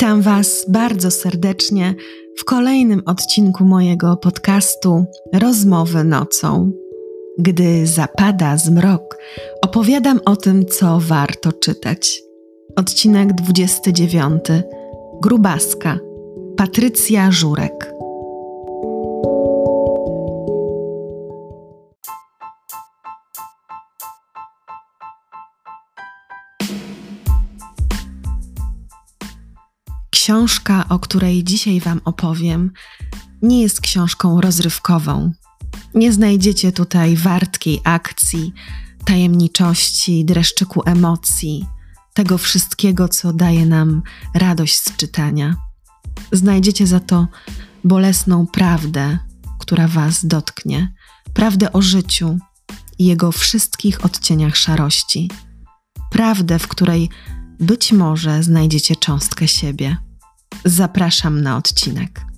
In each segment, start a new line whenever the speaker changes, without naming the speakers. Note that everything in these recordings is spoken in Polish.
Witam Was bardzo serdecznie w kolejnym odcinku mojego podcastu Rozmowy nocą. Gdy zapada zmrok, opowiadam o tym, co warto czytać. Odcinek 29. Grubaska. Patrycja Żurek. Książka, o której dzisiaj Wam opowiem, nie jest książką rozrywkową. Nie znajdziecie tutaj wartkiej akcji, tajemniczości, dreszczyku emocji, tego wszystkiego, co daje nam radość z czytania. Znajdziecie za to bolesną prawdę, która Was dotknie, prawdę o życiu i jego wszystkich odcieniach szarości. Prawdę, w której być może znajdziecie cząstkę siebie. Zapraszam na odcinek.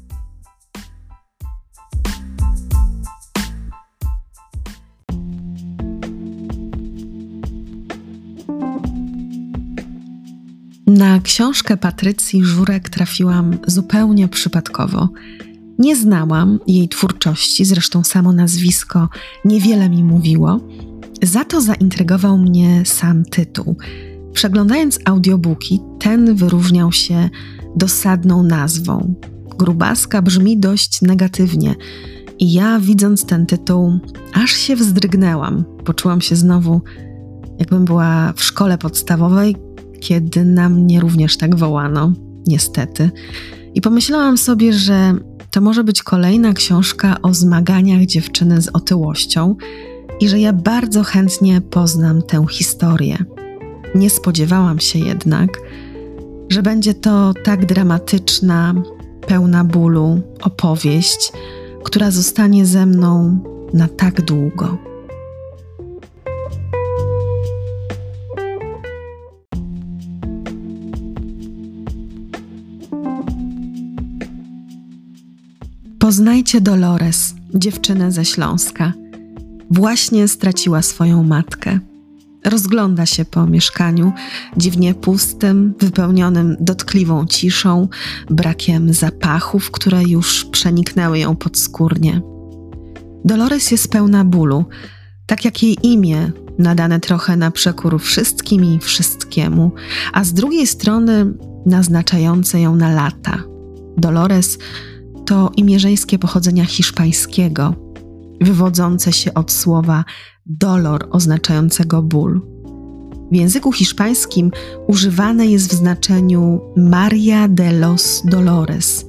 Na książkę Patrycji Żurek trafiłam zupełnie przypadkowo. Nie znałam jej twórczości, zresztą samo nazwisko niewiele mi mówiło. Za to zaintrygował mnie sam tytuł. Przeglądając audiobooki, ten wyróżniał się dosadną nazwą. Grubaska brzmi dość negatywnie. I ja, widząc ten tytuł, aż się wzdrygnęłam. Poczułam się znowu, jakbym była w szkole podstawowej, kiedy na mnie również tak wołano, niestety. I pomyślałam sobie, że to może być kolejna książka o zmaganiach dziewczyny z otyłością i że ja bardzo chętnie poznam tę historię. Nie spodziewałam się jednak, że będzie to tak dramatyczna, pełna bólu opowieść, która zostanie ze mną na tak długo. Poznajcie Dolores, dziewczynę ze Śląska. Właśnie straciła swoją matkę. Rozgląda się po mieszkaniu, dziwnie pustym, wypełnionym dotkliwą ciszą, brakiem zapachów, które już przeniknęły ją podskórnie. Dolores jest pełna bólu, tak jak jej imię, nadane trochę na przekór wszystkim i wszystkiemu, a z drugiej strony naznaczające ją na lata. Dolores to imię żeńskie pochodzenia hiszpańskiego, wywodzące się od słowa dolor oznaczającego ból. W języku hiszpańskim używane jest w znaczeniu Maria de los Dolores,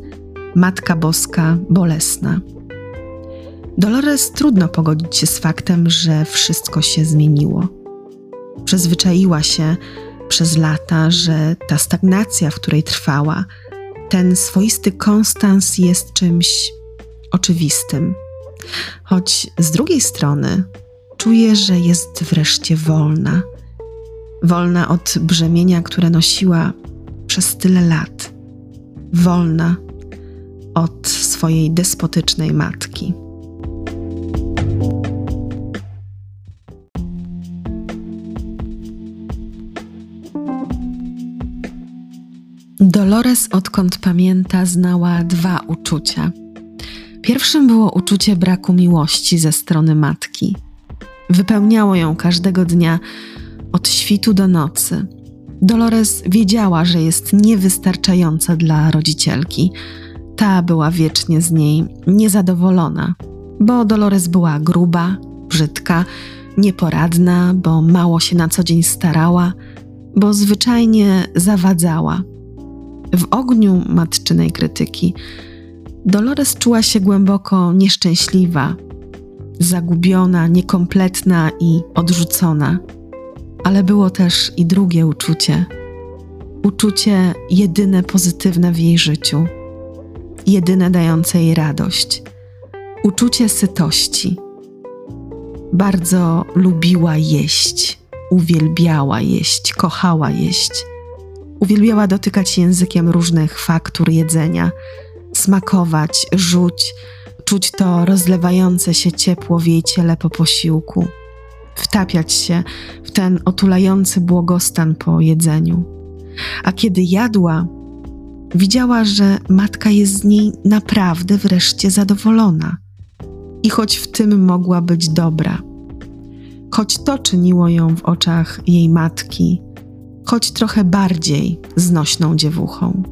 Matka Boska Bolesna. Dolores trudno pogodzić się z faktem, że wszystko się zmieniło. Przyzwyczaiła się przez lata, że ta stagnacja, w której trwała, ten swoisty konstans jest czymś oczywistym. Choć z drugiej strony czuje, że jest wreszcie wolna. Wolna od brzemienia, które nosiła przez tyle lat. Wolna od swojej despotycznej matki. Dolores, odkąd pamięta, znała dwa uczucia. Pierwszym było uczucie braku miłości ze strony matki. Wypełniało ją każdego dnia od świtu do nocy. Dolores wiedziała, że jest niewystarczająca dla rodzicielki. Ta była wiecznie z niej niezadowolona, bo Dolores była gruba, brzydka, nieporadna, bo mało się na co dzień starała, bo zwyczajnie zawadzała. W ogniu matczynej krytyki Dolores czuła się głęboko nieszczęśliwa, zagubiona, niekompletna i odrzucona. Ale było też i drugie uczucie uczucie jedyne pozytywne w jej życiu, jedyne dające jej radość uczucie sytości. Bardzo lubiła jeść, uwielbiała jeść, kochała jeść. Uwielbiała dotykać językiem różnych faktur jedzenia, smakować, rzuć, czuć to rozlewające się ciepło w jej ciele po posiłku, wtapiać się w ten otulający błogostan po jedzeniu. A kiedy jadła, Widziała, że matka jest z niej naprawdę wreszcie zadowolona. I choć w tym mogła być dobra, choć to czyniło ją w oczach jej matki, choć trochę bardziej znośną dziewuchą.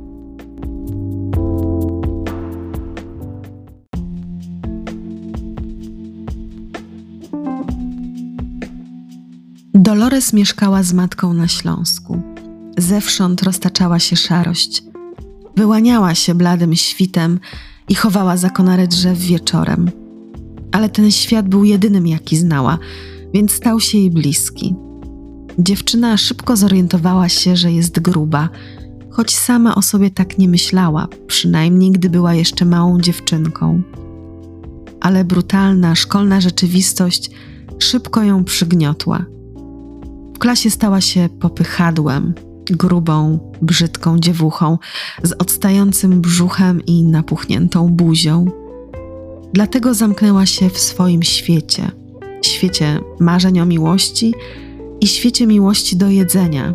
Dolores mieszkała z matką na Śląsku. Zewsząd roztaczała się szarość. Wyłaniała się bladym świtem i chowała za konary drzew wieczorem. Ale ten świat był jedynym, jaki znała, więc stał się jej bliski. Dziewczyna szybko zorientowała się, że jest gruba, choć sama o sobie tak nie myślała, przynajmniej gdy była jeszcze małą dziewczynką. Ale brutalna szkolna rzeczywistość szybko ją przygniotła. Klasie stała się popychadłem, grubą, brzydką dziewuchą z odstającym brzuchem i napuchniętą buzią. Dlatego zamknęła się w swoim świecie świecie marzeń o miłości i świecie miłości do jedzenia.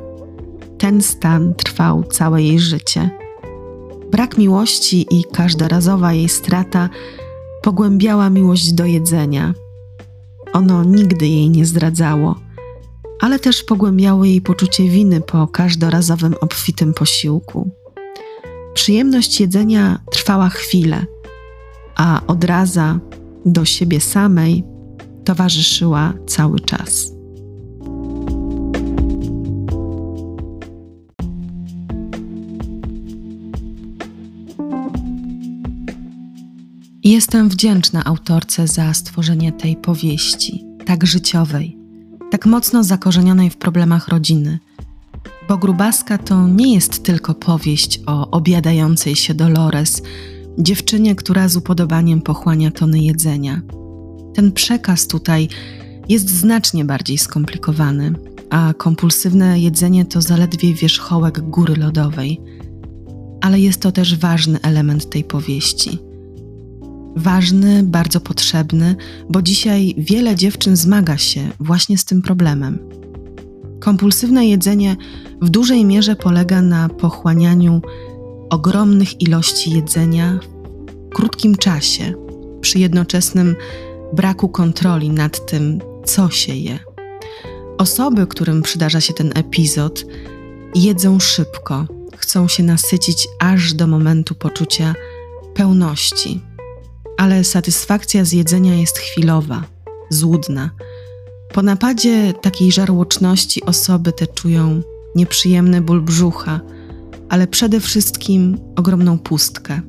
Ten stan trwał całe jej życie. Brak miłości i każdorazowa jej strata pogłębiała miłość do jedzenia. Ono nigdy jej nie zdradzało ale też pogłębiało jej poczucie winy po każdorazowym obfitym posiłku. Przyjemność jedzenia trwała chwilę, a odraza do siebie samej towarzyszyła cały czas. Jestem wdzięczna autorce za stworzenie tej powieści, tak życiowej tak mocno zakorzenionej w problemach rodziny. Bo Grubaska to nie jest tylko powieść o obiadającej się Dolores, dziewczynie, która z upodobaniem pochłania tony jedzenia. Ten przekaz tutaj jest znacznie bardziej skomplikowany, a kompulsywne jedzenie to zaledwie wierzchołek góry lodowej. Ale jest to też ważny element tej powieści ważny, bardzo potrzebny, bo dzisiaj wiele dziewczyn zmaga się właśnie z tym problemem. Kompulsywne jedzenie w dużej mierze polega na pochłanianiu ogromnych ilości jedzenia w krótkim czasie, przy jednoczesnym braku kontroli nad tym, co się je. Osoby, którym przydarza się ten epizod, jedzą szybko, chcą się nasycić aż do momentu poczucia pełności ale satysfakcja z jedzenia jest chwilowa, złudna. Po napadzie takiej żarłoczności osoby te czują nieprzyjemny ból brzucha, ale przede wszystkim ogromną pustkę,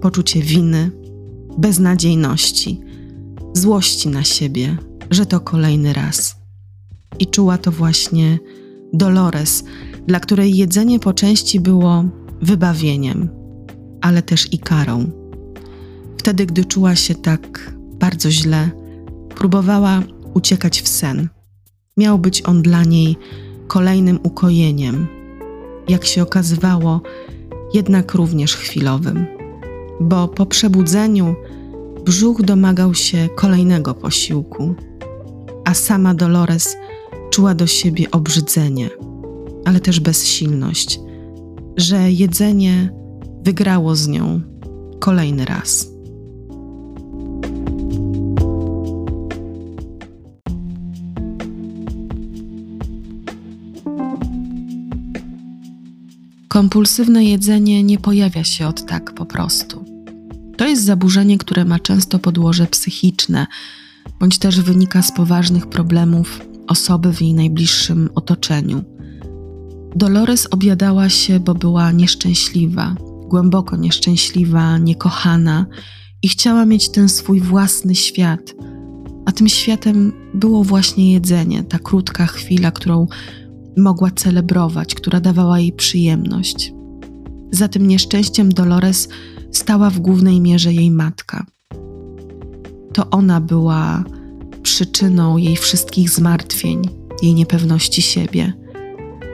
poczucie winy, beznadziejności, złości na siebie, że to kolejny raz. I czuła to właśnie Dolores, dla której jedzenie po części było wybawieniem, ale też i karą. Wtedy, gdy czuła się tak bardzo źle, próbowała uciekać w sen. Miał być on dla niej kolejnym ukojeniem. Jak się okazywało, jednak również chwilowym, bo po przebudzeniu brzuch domagał się kolejnego posiłku, a sama Dolores czuła do siebie obrzydzenie, ale też bezsilność, że jedzenie wygrało z nią kolejny raz. Kompulsywne jedzenie nie pojawia się od tak po prostu. To jest zaburzenie, które ma często podłoże psychiczne, bądź też wynika z poważnych problemów osoby w jej najbliższym otoczeniu. Dolores objadała się, bo była nieszczęśliwa, głęboko nieszczęśliwa, niekochana i chciała mieć ten swój własny świat. A tym światem było właśnie jedzenie, ta krótka chwila, którą mogła celebrować, która dawała jej przyjemność. Za tym nieszczęściem Dolores stała w głównej mierze jej matka. To ona była przyczyną jej wszystkich zmartwień, jej niepewności siebie.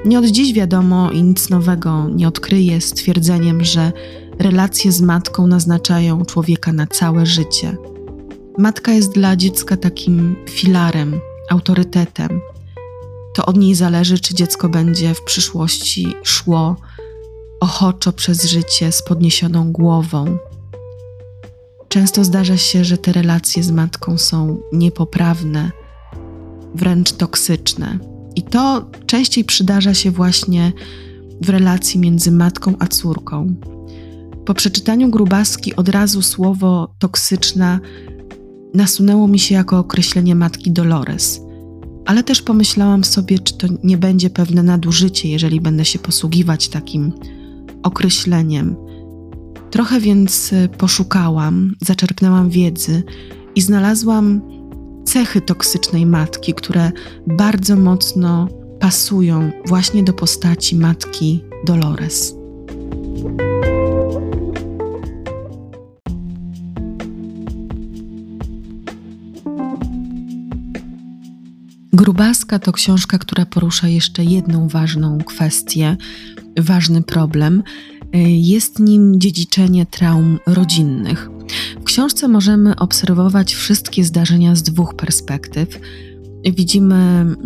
Nie od dziś wiadomo i nic nowego nie odkryje stwierdzeniem, że relacje z matką naznaczają człowieka na całe życie. Matka jest dla dziecka takim filarem, autorytetem, to od niej zależy, czy dziecko będzie w przyszłości szło ochoczo przez życie z podniesioną głową. Często zdarza się, że te relacje z matką są niepoprawne, wręcz toksyczne. I to częściej przydarza się właśnie w relacji między matką a córką. Po przeczytaniu grubaski od razu słowo toksyczna nasunęło mi się jako określenie matki Dolores. Ale też pomyślałam sobie, czy to nie będzie pewne nadużycie, jeżeli będę się posługiwać takim określeniem. Trochę więc y, poszukałam, zaczerpnęłam wiedzy i znalazłam cechy toksycznej matki, które bardzo mocno pasują właśnie do postaci matki Dolores. Grubaska to książka, która porusza jeszcze jedną ważną kwestię, ważny problem. Jest nim dziedziczenie traum rodzinnych. W książce możemy obserwować wszystkie zdarzenia z dwóch perspektyw. Widzimy mm,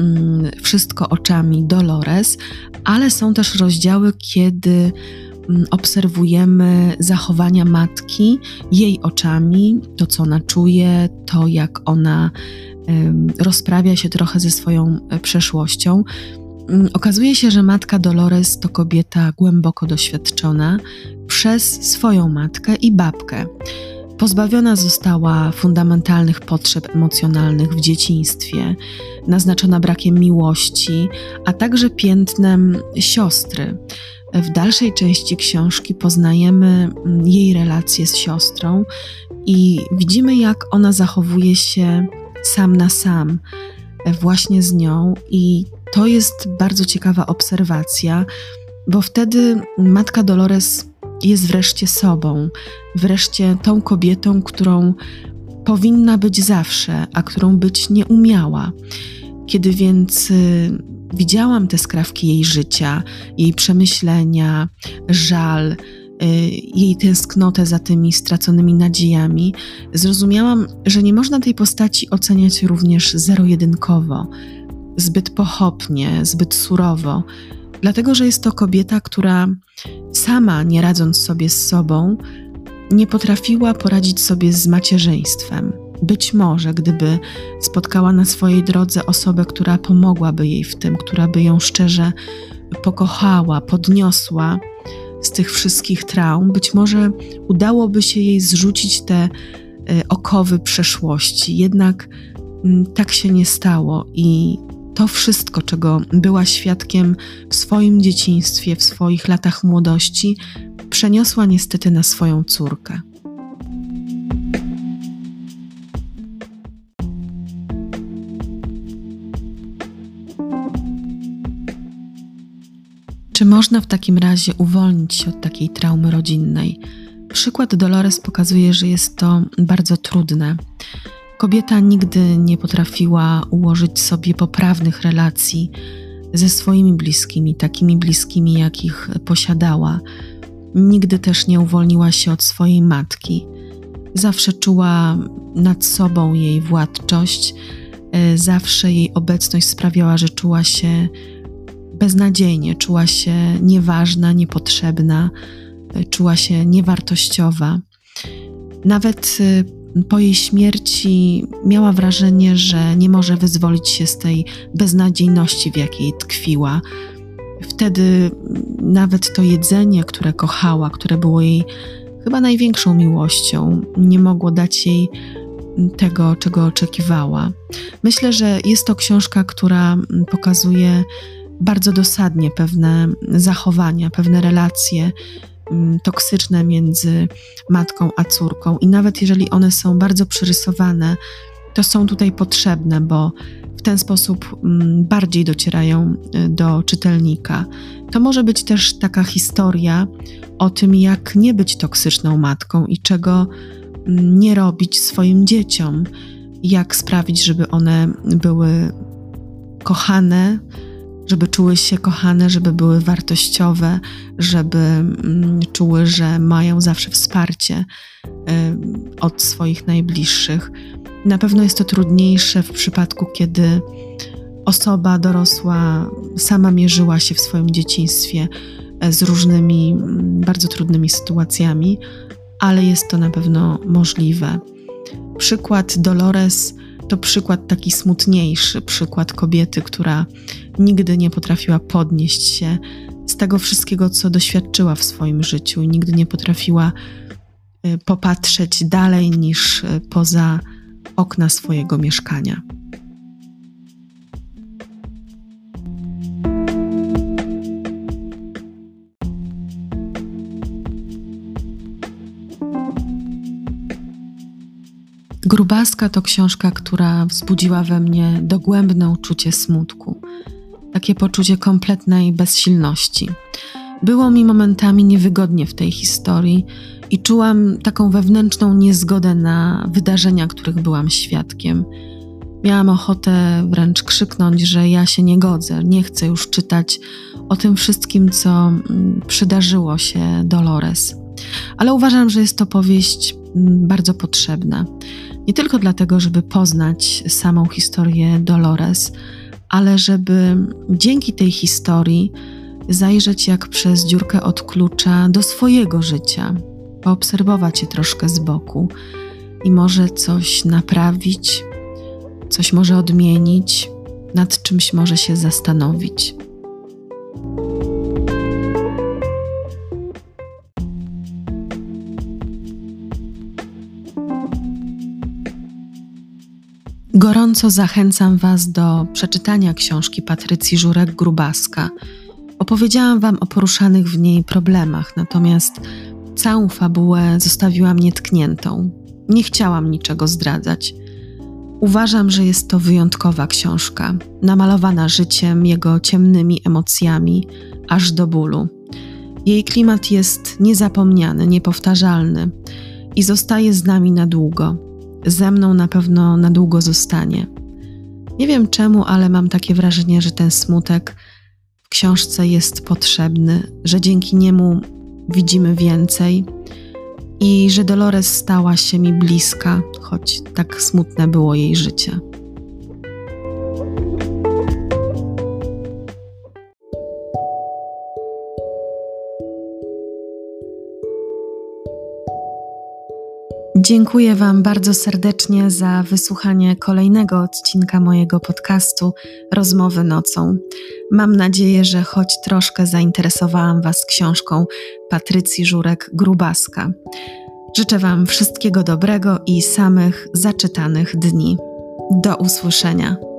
wszystko oczami Dolores, ale są też rozdziały, kiedy mm, obserwujemy zachowania matki jej oczami, to co ona czuje, to jak ona rozprawia się trochę ze swoją e, przeszłością. Mm, okazuje się, że matka Dolores to kobieta głęboko doświadczona przez swoją matkę i babkę. Pozbawiona została fundamentalnych potrzeb emocjonalnych w dzieciństwie, naznaczona brakiem miłości, a także piętnem siostry. W dalszej części książki poznajemy mm, jej relacje z siostrą i widzimy, jak ona zachowuje się sam na sam właśnie z nią, i to jest bardzo ciekawa obserwacja, bo wtedy matka Dolores jest wreszcie sobą, wreszcie tą kobietą, którą powinna być zawsze, a którą być nie umiała. Kiedy więc y, widziałam te skrawki jej życia, jej przemyślenia, żal, jej tęsknotę za tymi straconymi nadziejami, zrozumiałam, że nie można tej postaci oceniać również zero-jedynkowo, zbyt pochopnie, zbyt surowo, dlatego że jest to kobieta, która sama, nie radząc sobie z sobą, nie potrafiła poradzić sobie z macierzyństwem. Być może, gdyby spotkała na swojej drodze osobę, która pomogłaby jej w tym, która by ją szczerze pokochała, podniosła, z tych wszystkich traum, być może udałoby się jej zrzucić te y, okowy przeszłości. Jednak mm, tak się nie stało i to wszystko, czego była świadkiem w swoim dzieciństwie, w swoich latach młodości, przeniosła niestety na swoją córkę. Czy można w takim razie uwolnić się od takiej traumy rodzinnej? Przykład Dolores pokazuje, że jest to bardzo trudne. Kobieta nigdy nie potrafiła ułożyć sobie poprawnych relacji ze swoimi bliskimi, takimi bliskimi, jakich posiadała. Nigdy też nie uwolniła się od swojej matki. Zawsze czuła nad sobą jej władczość, e, zawsze jej obecność sprawiała, że czuła się beznadziejnie, czuła się nieważna, niepotrzebna, czuła się niewartościowa. Nawet y, po jej śmierci miała wrażenie, że nie może wyzwolić się z tej beznadziejności, w jakiej tkwiła. Wtedy nawet to jedzenie, które kochała, które było jej chyba największą miłością, nie mogło dać jej tego, czego oczekiwała. Myślę, że jest to książka, która pokazuje bardzo dosadnie pewne zachowania, pewne relacje mm, toksyczne między matką a córką. I nawet jeżeli one są bardzo przerysowane, to są tutaj potrzebne, bo w ten sposób mm, bardziej docierają y, do czytelnika. To może być też taka historia o tym, jak nie być toksyczną matką i czego mm, nie robić swoim dzieciom, jak sprawić, żeby one były kochane, żeby czuły się kochane, żeby były wartościowe, żeby mm, czuły, że mają zawsze wsparcie y, od swoich najbliższych. Na pewno jest to trudniejsze w przypadku, kiedy osoba dorosła sama mierzyła się w swoim dzieciństwie z różnymi mm, bardzo trudnymi sytuacjami, ale jest to na pewno możliwe. Przykład Dolores to przykład taki smutniejszy, przykład kobiety, która nigdy nie potrafiła podnieść się z tego wszystkiego, co doświadczyła w swoim życiu nigdy nie potrafiła y, popatrzeć dalej niż y, poza okna swojego mieszkania. Grubaska to książka, która wzbudziła we mnie dogłębne uczucie smutku, takie poczucie kompletnej bezsilności. Było mi momentami niewygodnie w tej historii i czułam taką wewnętrzną niezgodę na wydarzenia, których byłam świadkiem. Miałam ochotę wręcz krzyknąć, że ja się nie godzę, nie chcę już czytać o tym wszystkim, co mm, przydarzyło się Dolores. Ale uważam, że jest to powieść mm, bardzo potrzebna. Nie tylko dlatego, żeby poznać samą historię Dolores, ale żeby dzięki tej historii zajrzeć jak przez dziurkę od klucza do swojego życia, poobserwować je troszkę z boku i może coś naprawić, coś może odmienić, nad czymś może się zastanowić. Gorąco zachęcam Was do przeczytania książki Patrycji Żurek-Grubaska. Opowiedziałam Wam o poruszanych w niej problemach, natomiast całą fabułę zostawiłam nietkniętą. Nie chciałam niczego zdradzać. Uważam, że jest to wyjątkowa książka, namalowana życiem, jego ciemnymi emocjami, aż do bólu. Jej klimat jest niezapomniany, niepowtarzalny i zostaje z nami na długo ze mną na pewno na długo zostanie. Nie wiem czemu, ale mam takie wrażenie, że ten smutek w książce jest potrzebny, że dzięki niemu widzimy więcej i że Dolores stała się mi bliska, choć tak smutne było jej życie. Dziękuję Wam bardzo serdecznie za wysłuchanie kolejnego odcinka mojego podcastu Rozmowy nocą. Mam nadzieję, że choć troszkę zainteresowałam Was książką Patrycji Żurek-Grubaska. Życzę Wam wszystkiego dobrego i samych zaczytanych dni. Do usłyszenia.